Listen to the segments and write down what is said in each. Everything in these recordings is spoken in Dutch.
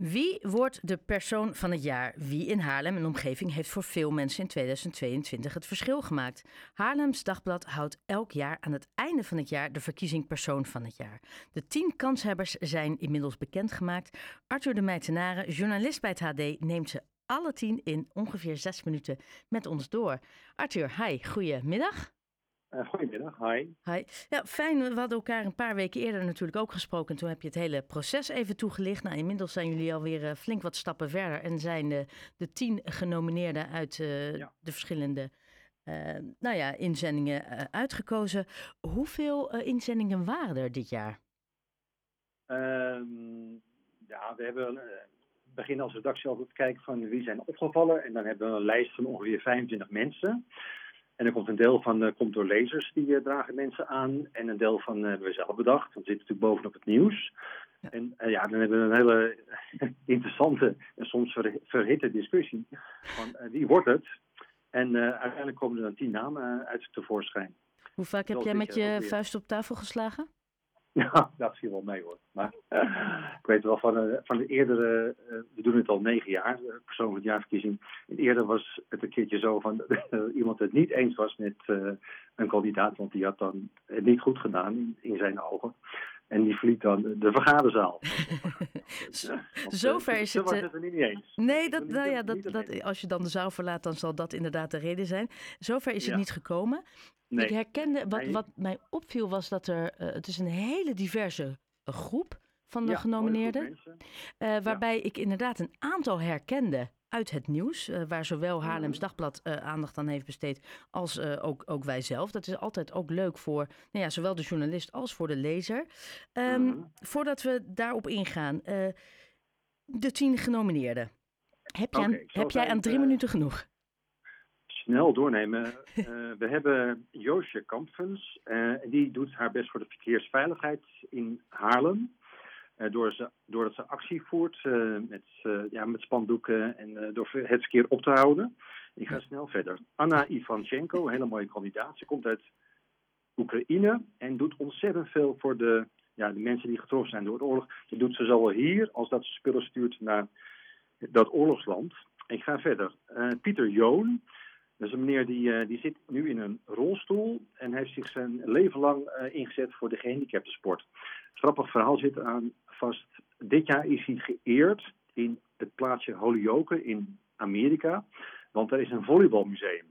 Wie wordt de persoon van het jaar? Wie in Haarlem en omgeving heeft voor veel mensen in 2022 het verschil gemaakt? Haarlems Dagblad houdt elk jaar aan het einde van het jaar de verkiezing persoon van het jaar. De tien kanshebbers zijn inmiddels bekendgemaakt. Arthur de Meitenaren, journalist bij het HD, neemt ze alle tien in ongeveer zes minuten met ons door. Arthur, hi, goedemiddag. Uh, goedemiddag, hi. Hi. Ja, fijn. We hadden elkaar een paar weken eerder natuurlijk ook gesproken. Toen heb je het hele proces even toegelicht. Nou, inmiddels zijn jullie alweer uh, flink wat stappen verder. En zijn de, de tien genomineerden uit uh, ja. de verschillende nou ja, inzendingen uitgekozen. Hoeveel inzendingen waren er dit jaar? Um, ja, we hebben beginnen als redactie altijd te kijken van wie zijn opgevallen. En dan hebben we een lijst van ongeveer 25 mensen. En er komt een deel van uh, komt door lezers, die uh, dragen mensen aan. En een deel van uh, hebben we zelf bedacht, we zitten natuurlijk bovenop het nieuws. Ja. En ja, dan hebben we een hele interessante en soms ver, verhitte discussie van wie wordt het? En uiteindelijk komen er dan tien namen uit tevoorschijn. Hoe vaak heb jij met je vuist op tafel geslagen? Ja, dat viel wel mee hoor. Maar ik weet wel van, uh, van de eerdere, uh, we doen het al negen jaar, de persoonlijke jaarverkiezing. Eerder was het een keertje zo van uh, iemand het niet eens was met een kandidaat, want die had dan niet goed gedaan in zijn ogen. En die verliet dan de vergaderzaal. Zover is het. er niet eens. Nee, dat, nou ja, dat, dat, als je dan de zaal verlaat, dan zal dat inderdaad de reden zijn. Zover is het niet gekomen. Nee. Ik herkende, wat, wat mij opviel was dat er, uh, het is een hele diverse groep van de ja, genomineerden. Uh, waarbij ja. ik inderdaad een aantal herkende uit het nieuws, uh, waar zowel Haarlems Dagblad uh, aandacht aan heeft besteed als uh, ook, ook wij zelf. Dat is altijd ook leuk voor nou ja, zowel de journalist als voor de lezer. Um, mm. Voordat we daarop ingaan, de tien genomineerden. Heb, jij, okay, heb jij aan drie minuten genoeg? Snel doornemen. we hebben Joosje Kampfens. die doet haar best voor de verkeersveiligheid in Haarlem. Uh, door ze, doordat ze actie voert uh, met, uh, ja, met spandoeken en door het verkeer op te houden. Ik ga snel verder. Anna Ivanchenko, een hele mooie kandidaat. Ze komt uit Oekraïne en doet ontzettend veel voor de, ja, de mensen die getroffen zijn door de oorlog. Die doet ze zowel hier als dat ze spullen stuurt naar dat oorlogsland. Ik ga verder. Pieter Joon. Dat is een meneer die, uh, die zit nu in een rolstoel en heeft zich zijn leven lang uh, ingezet voor de gehandicaptensport. Grappig verhaal zit aan vast. Dit jaar is hij geëerd in het plaatsje Holyoke in Amerika, want er is een volleybalmuseum.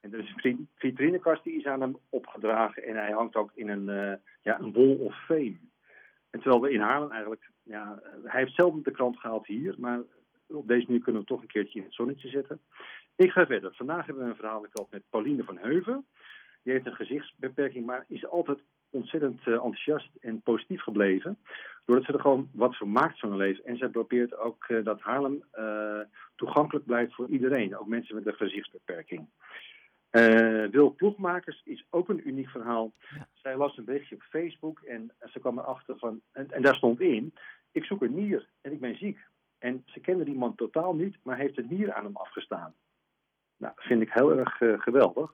En er is een vitrinekast die is aan hem opgedragen en hij hangt ook in een, uh, ja, een wall of fame. En terwijl we in Haarlem eigenlijk, ja, hij heeft zelden de krant gehaald hier, maar op deze manier kunnen we toch een keertje in het zonnetje zetten. Ik ga verder. Vandaag hebben we een verhaal gehad met Pauline van Heuven. Die heeft een gezichtsbeperking, maar is altijd ontzettend uh, enthousiast en positief gebleven. Doordat ze er gewoon wat van maakt van leven. En zij probeert ook uh, dat Haarlem uh, toegankelijk blijft voor iedereen. Ook mensen met een gezichtsbeperking. Wil Ploegmakers is ook een uniek verhaal. Ja. Zij las een berichtje op Facebook en ze kwam erachter van... En, en daar stond in, ik zoek een nier en ik ben ziek. En ze kende die man totaal niet, maar heeft een nier aan hem afgestaan. Nou, vind ik heel erg uh, geweldig.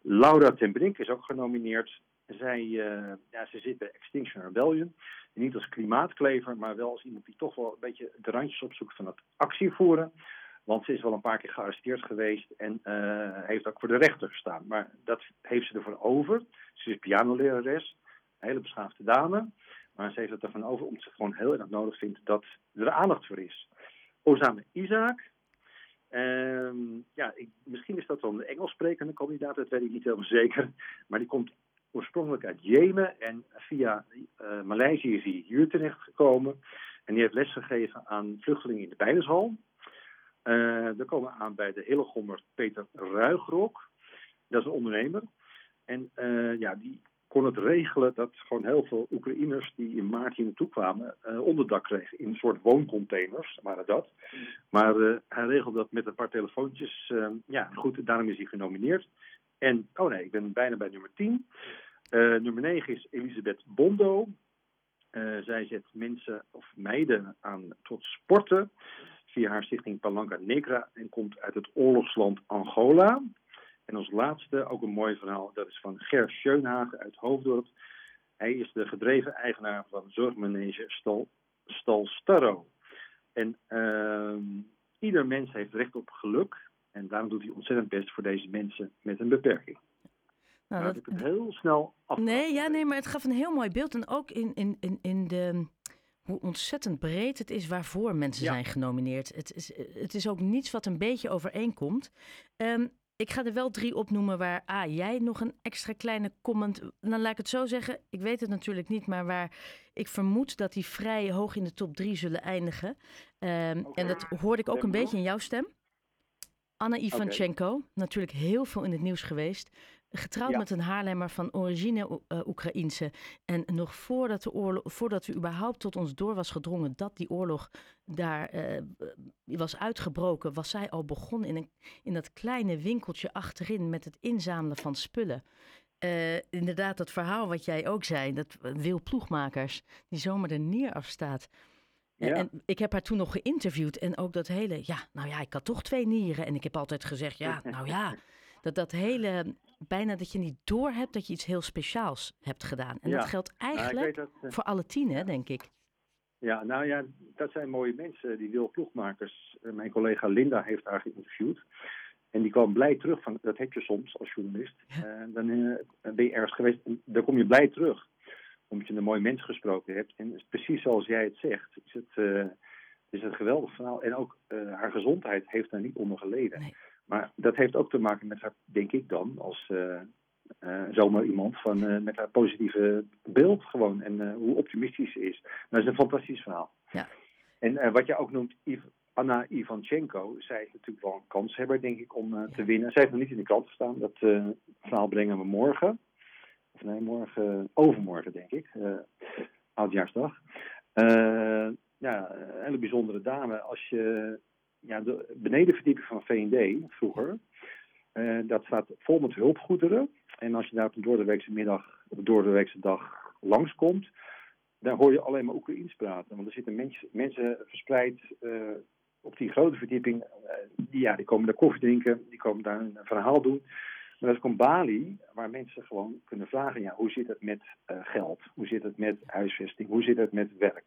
Laura ten Brink is ook genomineerd. Zij, uh, ja, ze zit bij Extinction Rebellion. Niet als klimaatklever, maar wel als iemand die toch wel een beetje de randjes opzoekt van het actievoeren. Want ze is wel een paar keer gearresteerd geweest en uh, heeft ook voor de rechter gestaan. Maar dat heeft ze ervoor over. Ze is pianolerares, een hele beschaafde dame. Maar ze heeft het ervan over omdat ze gewoon heel erg nodig vindt dat er aandacht voor is. Osama Isaac, Um, ja, ik, misschien is dat wel een Engels sprekende kandidaat, dat weet ik niet helemaal zeker. Maar die komt oorspronkelijk uit Jemen en via uh, Maleisië is hij hier terecht gekomen. En die heeft lesgegeven aan vluchtelingen in de Bijlenshal. Uh, we komen aan bij de Hillegommer Peter Ruigrok. Dat is een ondernemer. En uh, ja, die kon het regelen dat gewoon heel veel Oekraïners die in maart hier naartoe kwamen onderdak kregen in een soort wooncontainers, waren dat. Maar hij regelde dat met een paar telefoontjes. Ja, goed, daarom is hij genomineerd. En, oh nee, ik ben bijna bij nummer 10. Nummer 9 is Elisabeth Bondo. zij zet mensen of meiden aan tot sporten via haar stichting Palanca Negra en komt uit het oorlogsland Angola. En als laatste ook een mooi verhaal, dat is van Ger Schönhagen uit Hoofddorp. Hij is de gedreven eigenaar van zorgmanege Stal, Stal Starro. En ehm, ieder mens heeft recht op geluk. En daarom doet hij ontzettend best voor deze mensen met een beperking. Nou, nou dat, ik het heel snel af. Nee, ja, nee, maar het gaf een heel mooi beeld. En ook in, in, in, in de hoe ontzettend breed het is waarvoor mensen zijn genomineerd. Het is, het is ook niets wat een beetje overeenkomt. Um, ik ga er wel drie opnoemen waar ah, jij nog een extra kleine comment. Dan laat ik het zo zeggen. Ik weet het natuurlijk niet, maar waar ik vermoed dat die vrij hoog in de top drie zullen eindigen. Um, En dat hoorde ik ook een beetje in jouw stem. Anna Ivanchenko, natuurlijk heel veel in het nieuws geweest. Getrouwd met een Haarlemmer van origine uh, Oekraïense. En nog voordat, de oorlog, voordat we überhaupt tot ons door was gedrongen dat die oorlog daar uh, was uitgebroken, was zij al begonnen in, een, in dat kleine winkeltje achterin met het inzamelen van spullen. Uh, inderdaad, dat verhaal wat jij ook zei, dat Wil Ploegmakers, die zomaar de nier afstaat. Ja. En ik heb haar toen nog geïnterviewd en ook dat hele, ja, nou ja, ik had toch twee nieren. En ik heb altijd gezegd, ja, nou ja, dat dat hele bijna dat je niet door hebt dat je iets heel speciaals hebt gedaan. En dat geldt nou, eigenlijk dat, uh, voor alle tien, hè, denk ik. Ja, nou ja, dat zijn mooie mensen, die wil ploegmakers. Uh, mijn collega Linda heeft haar geïnterviewd. En die kwam blij terug van, dat heb je soms als journalist. Uh, dan ben je ergens geweest en dan kom je blij terug. Omdat je een mooi mens gesproken hebt. En precies zoals jij het zegt, is het, is het een geweldig verhaal. En ook haar gezondheid heeft daar niet onder geleden. Nee. Maar dat heeft ook te maken met haar, denk ik dan, als uh, uh, zomaar iemand, van, uh, met haar positieve beeld gewoon en hoe optimistisch ze is. Dat is een fantastisch verhaal. Ja. En wat je ook noemt, Anna Ivanchenko, zij is natuurlijk wel een kanshebber, denk ik, om te winnen. Zij heeft nog niet in de krant gestaan. Dat verhaal brengen we morgen. Of nee, morgen, overmorgen, denk ik. oudjaarsdag. ja, een hele bijzondere dame. Als je ja, de benedenverdieping van VND vroeger, uh, dat staat vol met hulpgoederen. En als je daar op een doordeweekse middag, op doordeweekse dag langskomt, dan hoor je alleen maar Oekraïens praten. Want er zitten mensen, verspreid uh, op die grote verdieping. Uh, die, ja, die komen daar koffie drinken, die komen daar een verhaal doen. Maar dat komt Bali, waar mensen gewoon kunnen vragen: ja, hoe zit het met geld? Hoe zit het met huisvesting? Hoe zit het met werk?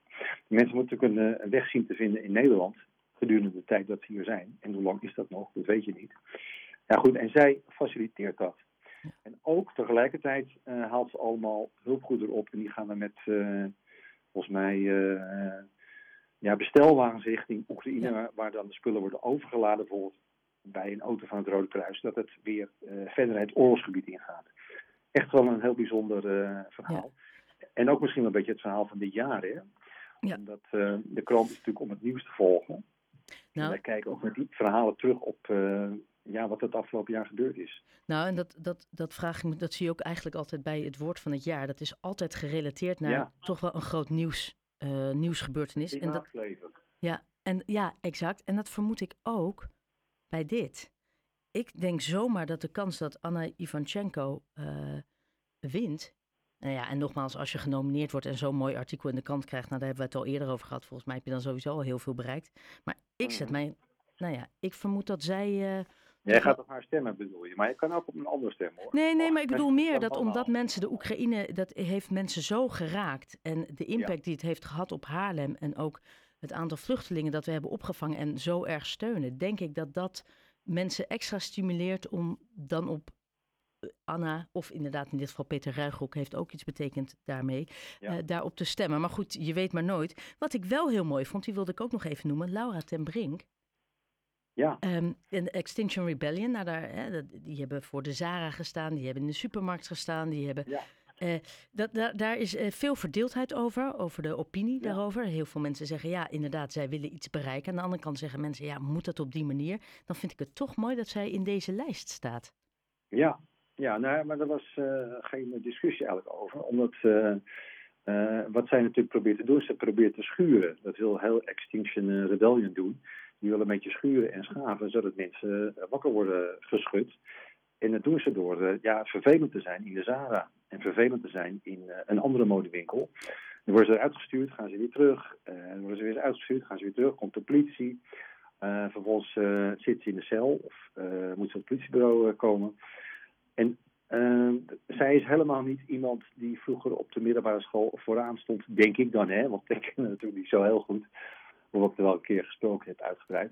mensen moeten kunnen een weg zien te vinden in Nederland gedurende de tijd dat ze hier zijn. En hoe lang is dat nog? Dat weet je niet. Ja goed, en zij faciliteert dat. En ook tegelijkertijd uh, haalt ze allemaal hulpgoederen op en die gaan dan met, uh, volgens mij, uh, ja, bestelwagens richting Oekraïne, waar, dan de spullen worden overgeladen, bijvoorbeeld bij een auto van het Rode Kruis, dat het weer verder het oorlogsgebied ingaat. Echt wel een heel bijzonder verhaal. En ook misschien wel een beetje het verhaal van dit jaar, hè? Ja. Omdat de krant is natuurlijk om het nieuws te volgen. Nou, wij kijken ook met die verhalen terug op uh, ja, wat het afgelopen jaar gebeurd is. Nou, en dat, dat, dat, vraag ik, dat zie je ook eigenlijk altijd bij het woord van het jaar. Dat is altijd gerelateerd naar toch wel een groot nieuws, uh, nieuwsgebeurtenis. En dat, ja, en, ja, exact. En dat vermoed ik ook bij dit. Ik denk zomaar dat de kans dat Anna Ivanchenko uh, wint, nou ja, en nogmaals, als je genomineerd wordt en zo'n mooi artikel in de krant krijgt, nou daar hebben we het al eerder over gehad. Volgens mij heb je dan sowieso al heel veel bereikt. Maar ik zet mij, nou ja, ik vermoed dat zij. Uh, Jij gaat op haar stemmen bedoel je, maar je kan ook op een andere stem hoor. Nee, nee, maar ik bedoel meer dat omdat mensen de Oekraïne, dat heeft mensen zo geraakt. En de impact die het heeft gehad op Haarlem en ook het aantal vluchtelingen dat we hebben opgevangen en zo erg steunen, denk ik dat dat mensen extra stimuleert om dan op Anna, of inderdaad in dit geval Peter Ruigrok, heeft ook iets betekend daarmee, ja. uh, daarop te stemmen. Maar goed, je weet maar nooit. Wat ik wel heel mooi vond, die wilde ik ook nog even noemen, Laura ten Brink. Ja. Um, in Extinction Rebellion, nou daar, hè, die hebben voor de Zara gestaan, die hebben in de supermarkt gestaan, die hebben... Ja. Uh, dat, daar, daar is uh, veel verdeeldheid over, over de opinie ja. daarover. Heel veel mensen zeggen, ja, inderdaad, zij willen iets bereiken. Aan de andere kant zeggen mensen, ja, moet dat op die manier? Dan vind ik het toch mooi dat zij in deze lijst staat. Ja, ja, nou, maar daar was uh, geen discussie eigenlijk over. Omdat uh, uh, wat zij natuurlijk probeert te doen, ze probeert te schuren. Dat wil heel Extinction Rebellion doen. Die willen een beetje schuren en schaven, zodat mensen wakker worden geschud. En dat doen ze door ja, vervelend te zijn in de Zara. En vervelend te zijn in een andere modewinkel. Dan worden ze eruit gestuurd, gaan ze weer terug. dan worden ze weer uitgestuurd, gaan ze weer terug. Komt de politie. vervolgens zit ze in de cel of moet ze op het politiebureau komen. En uh, zij is helemaal niet iemand die vroeger op de middelbare school vooraan stond, denk ik dan, hè, want ik ken natuurlijk niet zo heel goed. hoewel ik er wel een keer gesproken heb uitgebreid.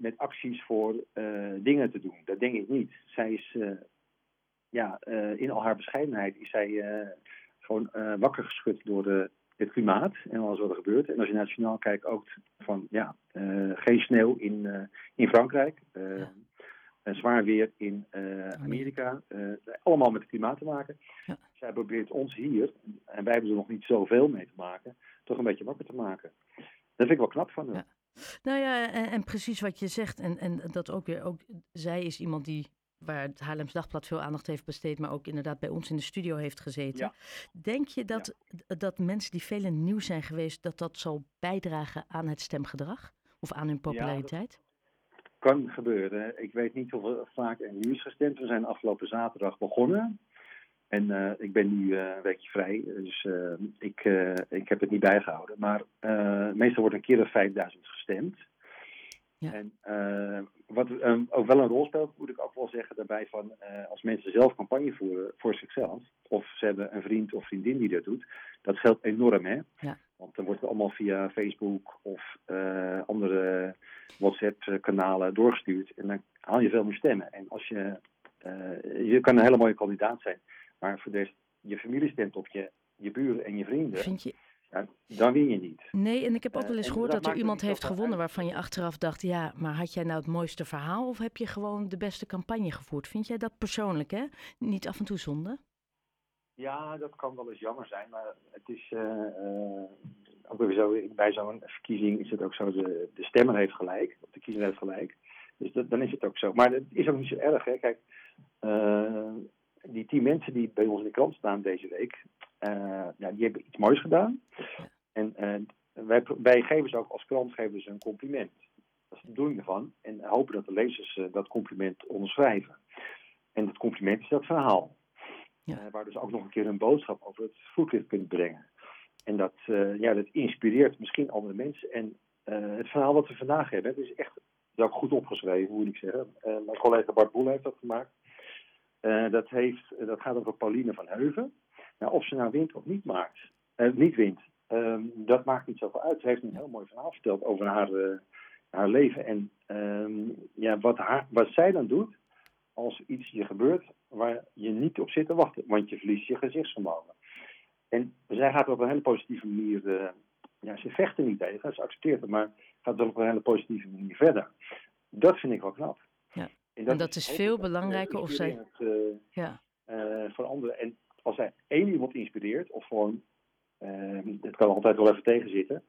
met acties voor dingen te doen. Dat denk ik niet. Zij is, ja, in al haar bescheidenheid is zij gewoon wakker geschud door de, het klimaat en alles wat er gebeurt. En als je nationaal kijkt, ook van ja, geen sneeuw in, in Frankrijk. Ja zwaar weer in uh, Amerika. Uh, allemaal met het klimaat te maken. Ja. Zij probeert ons hier, en wij hebben er nog niet zoveel mee te maken, toch een beetje wakker te maken. Dat vind ik wel knap van haar. Ja. Nou ja, en, en, precies wat je zegt. En, en dat ook weer, ook, zij is iemand die waar het Haarlems Dagblad veel aandacht heeft besteed, maar ook inderdaad bij ons in de studio heeft gezeten. Denk je dat, dat mensen die veel in het nieuws zijn geweest, dat dat zal bijdragen aan het stemgedrag? Of aan hun populariteit? Kan gebeuren. Ik weet niet of er vaak er nu is gestemd. We zijn afgelopen zaterdag begonnen. En uh, ik ben nu uh, een weekje vrij, dus uh, ik, ik heb het niet bijgehouden. Maar meestal wordt een keer of 5000 gestemd. Ja. En wat ook wel een rol speelt, moet ik ook wel zeggen daarbij van als mensen zelf campagne voeren voor zichzelf, of ze hebben een vriend of vriendin die dat doet, dat geldt enorm hè. Ja. Want dan wordt het allemaal via Facebook of andere WhatsApp-kanalen doorgestuurd. En dan haal je veel meer stemmen. En als je, uh, je kan een hele mooie kandidaat zijn, maar voor de je familie stemt op je, je buren en je vrienden. Vind je... Ja, dan win je niet. Nee, en ik heb ook wel eens uh, gehoord dat, er iemand heeft gewonnen waarvan je achteraf dacht, ja, maar had jij nou het mooiste verhaal of heb je gewoon de beste campagne gevoerd? Vind jij dat persoonlijk, hè? Niet af en toe zonde? Ja, dat kan wel eens jammer zijn, maar het is uh, ook weer zo, bij zo'n verkiezing is het ook zo, de, de stemmer heeft gelijk, of de kiezer heeft gelijk. Dus dan is het ook zo. Maar het is ook niet zo erg, hè. Kijk, uh, die tien mensen die bij ons in de krant staan deze week, die hebben iets moois gedaan. En wij, wij geven ze ook als krant geven ze een compliment. Dat is de bedoeling ervan. En hopen dat de lezers dat compliment onderschrijven. En dat compliment is dat verhaal. Ja. waar dus ook nog een keer een boodschap over het voetlicht kunt brengen. En dat, uh, ja, dat inspireert misschien andere mensen. En uh, het verhaal wat we vandaag hebben, is echt ook goed opgeschreven, moet ik zeggen. Mijn collega Bart Boel heeft dat gemaakt. dat, heeft, dat gaat over Pauline van Heuven. Nou, of ze nou wint of niet, maakt, niet wint, ehm, dat maakt niet zoveel uit. Ze heeft een heel mooi verhaal verteld over haar, haar leven. En ehm, ja, wat, haar, wat zij dan doet, als iets je gebeurt waar je niet op zit te wachten. Want je verliest je gezichtsvermogen. En zij gaat op een hele positieve manier, uh, ja, ze vechten niet tegen, ze accepteert het, maar gaat op een hele positieve manier verder. Dat vind ik wel knap. Ja. En dat, en dat is, veel belangrijker of zij... Uh, ja. Uh, voor anderen. En als zij één iemand inspireert, of gewoon, het kan altijd wel even tegenzitten,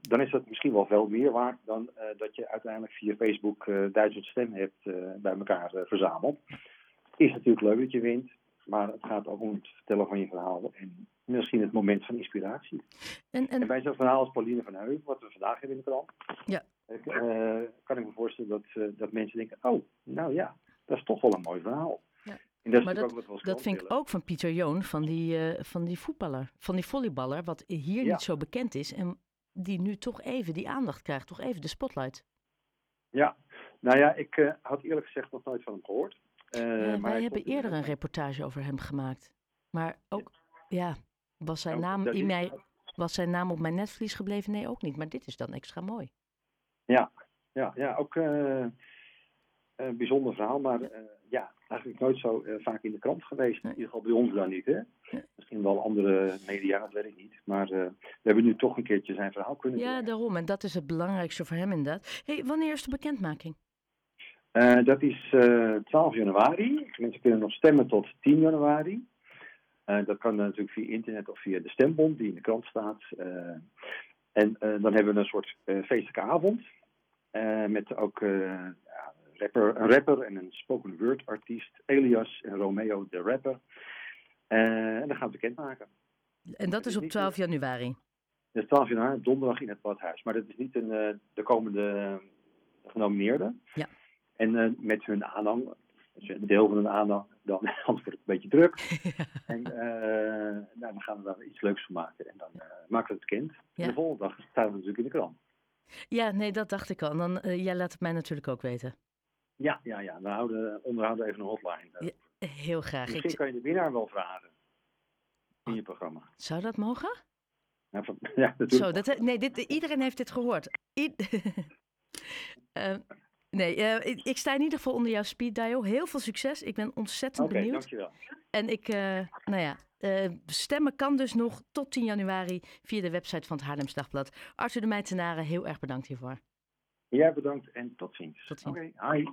dan is dat misschien wel veel meer waard dan dat je uiteindelijk via Facebook duizend stemmen hebt bij elkaar verzameld. Is natuurlijk leuk dat je wint, maar het gaat ook om het vertellen van je verhaal en misschien het moment van inspiratie. En, en... en bij zo'n verhaal als Pauline van Heuvel, wat we vandaag hebben in de krant, ja. Kan ik me voorstellen dat, dat mensen denken, oh, nou ja, dat is toch wel een mooi verhaal. Ja. En dat maar dat, dat vind ik ook van Pieter Joon, van die, uh, van die voetballer, van die volleyballer, wat hier ja. niet zo bekend is en die nu toch even die aandacht krijgt, toch even de spotlight. Ja, nou ja, ik had eerlijk gezegd nog nooit van hem gehoord. Uh, wij hebben eerder een reportage over hem gemaakt. Maar ook, ja, was zijn, nou, naam in mij, was zijn naam op mijn netvlies gebleven? Nee, ook niet. Maar dit is dan extra mooi. Ja, ja, ja ook uh, een bijzonder verhaal. Maar uh, ja, eigenlijk nooit zo vaak in de krant geweest. In ieder geval bij ons dan niet. Hè? Misschien wel andere media, dat weet ik niet. Maar we hebben nu toch een keertje zijn verhaal kunnen Ja, daarom. En dat is het belangrijkste voor hem inderdaad. Hey, wanneer is de bekendmaking? Uh, dat is uh, eh, 12 januari. Mensen kunnen nog stemmen tot 10 januari. Dat kan natuurlijk via internet of via de stembond die in de krant staat. en dan hebben we een soort feestelijke avond. met ook rapper, een rapper en een spoken word artiest. Elias en Romeo de rapper. En dan gaan we bekendmaken. En dat is op 12 januari? Dat is 12 januari, donderdag in het badhuis. Maar dat is niet een, de komende genomineerden. Ja. En uh, met hun aanhang, dus een deel van hun aanhang, dan anders wordt het een beetje druk. En uh, nou, dan gaan we daar iets leuks van maken. En dan uh, maken we het bekend. Ja. De volgende dag staan we natuurlijk in de krant. Ja, nee, dat dacht ik al. dan, jij laat het mij natuurlijk ook weten. Ja, ja, ja. We houden, onderhouden even een hotline. Ja, heel graag. Misschien ik... kan je de winnaar wel vragen in je programma. Zou dat mogen? Ja, dat Zo, dat, nee, dit, iedereen heeft dit gehoord. I- Eh, nee, eh, ik, ik sta in ieder geval onder jouw speed dial. Heel veel succes. Ik ben ontzettend Oké, benieuwd. dankjewel. En ik, eh, nou ja, eh, stemmen kan dus nog tot 10 januari via de website van het Haarlems Dagblad. Arthur de Meitenaren, heel erg bedankt hiervoor. Jij bedankt en tot ziens. Tot ziens. Oké, hi.